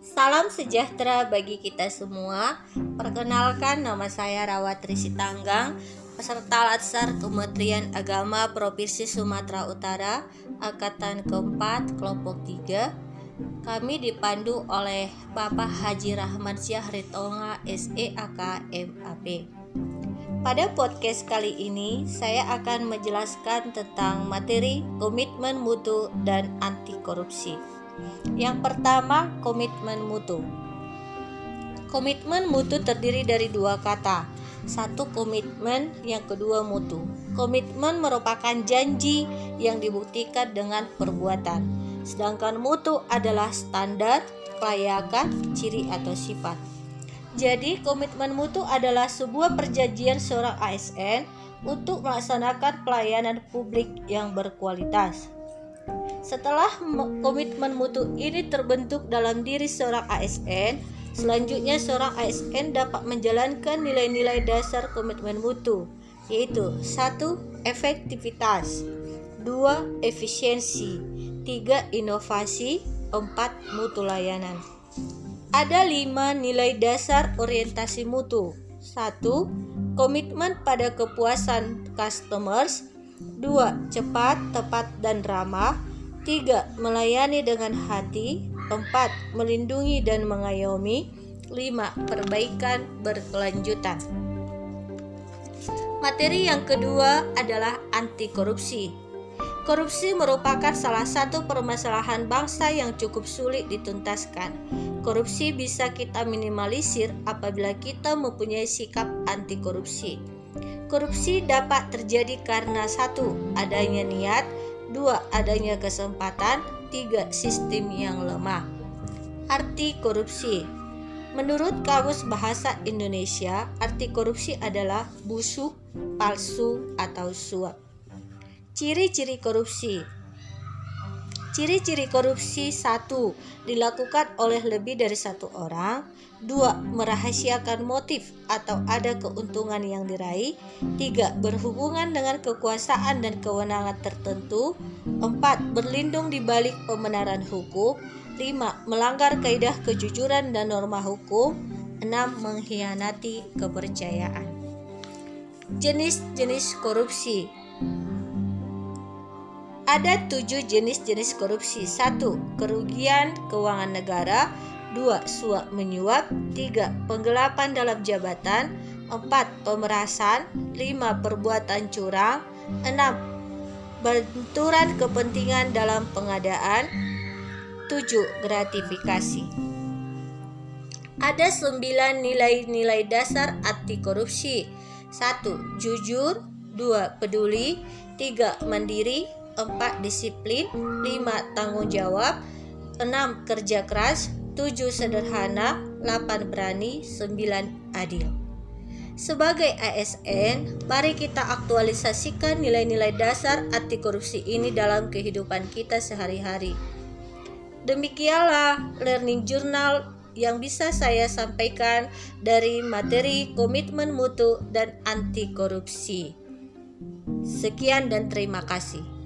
Salam sejahtera bagi kita semua. Perkenalkan nama saya Rawat Risi Tanggang, peserta Latsar Kementerian Agama Provinsi Sumatera Utara, angkatan keempat, kelompok 3. Kami dipandu oleh Bapak Haji Rahman Syahritonga SEAK MAP. Pada podcast kali ini, saya akan menjelaskan tentang materi komitmen mutu dan anti korupsi. Yang pertama, komitmen mutu. Komitmen mutu terdiri dari dua kata. Satu komitmen, yang kedua mutu. Komitmen merupakan janji yang dibuktikan dengan perbuatan. Sedangkan mutu adalah standar, kelayakan, ciri atau sifat. Jadi, komitmen mutu adalah sebuah perjanjian seorang ASN untuk melaksanakan pelayanan publik yang berkualitas. Setelah komitmen mutu ini terbentuk dalam diri seorang ASN, selanjutnya seorang ASN dapat menjalankan nilai-nilai dasar komitmen mutu, yaitu satu efektivitas, dua efisiensi, tiga inovasi, empat mutu layanan. Ada lima nilai dasar orientasi mutu. Satu, komitmen pada kepuasan customers. Dua, cepat, tepat, dan ramah. 3. Melayani dengan hati 4. Melindungi dan mengayomi 5. Perbaikan berkelanjutan Materi yang kedua adalah anti korupsi Korupsi merupakan salah satu permasalahan bangsa yang cukup sulit dituntaskan. Korupsi bisa kita minimalisir apabila kita mempunyai sikap anti korupsi. Korupsi dapat terjadi karena satu, adanya niat, dua adanya kesempatan, tiga sistem yang lemah. Arti korupsi Menurut Kamus Bahasa Indonesia, arti korupsi adalah busuk, palsu, atau suap. Ciri-ciri korupsi Ciri-ciri korupsi satu dilakukan oleh lebih dari satu orang, dua merahasiakan motif atau ada keuntungan yang diraih, tiga berhubungan dengan kekuasaan dan kewenangan tertentu, empat berlindung di balik pembenaran hukum, lima melanggar kaidah kejujuran dan norma hukum, enam mengkhianati kepercayaan. Jenis-jenis korupsi ada tujuh jenis-jenis korupsi. Satu, kerugian keuangan negara. Dua, suap menyuap. Tiga, penggelapan dalam jabatan. Empat, pemerasan. Lima, perbuatan curang. Enam, benturan kepentingan dalam pengadaan. Tujuh, gratifikasi. Ada sembilan nilai-nilai dasar anti korupsi. Satu, jujur. Dua, peduli. Tiga, mandiri 4 disiplin, 5 tanggung jawab, 6 kerja keras, 7 sederhana, 8 berani, 9 adil. Sebagai ASN, mari kita aktualisasikan nilai-nilai dasar anti korupsi ini dalam kehidupan kita sehari-hari. Demikianlah learning journal yang bisa saya sampaikan dari materi komitmen mutu dan anti korupsi. Sekian dan terima kasih.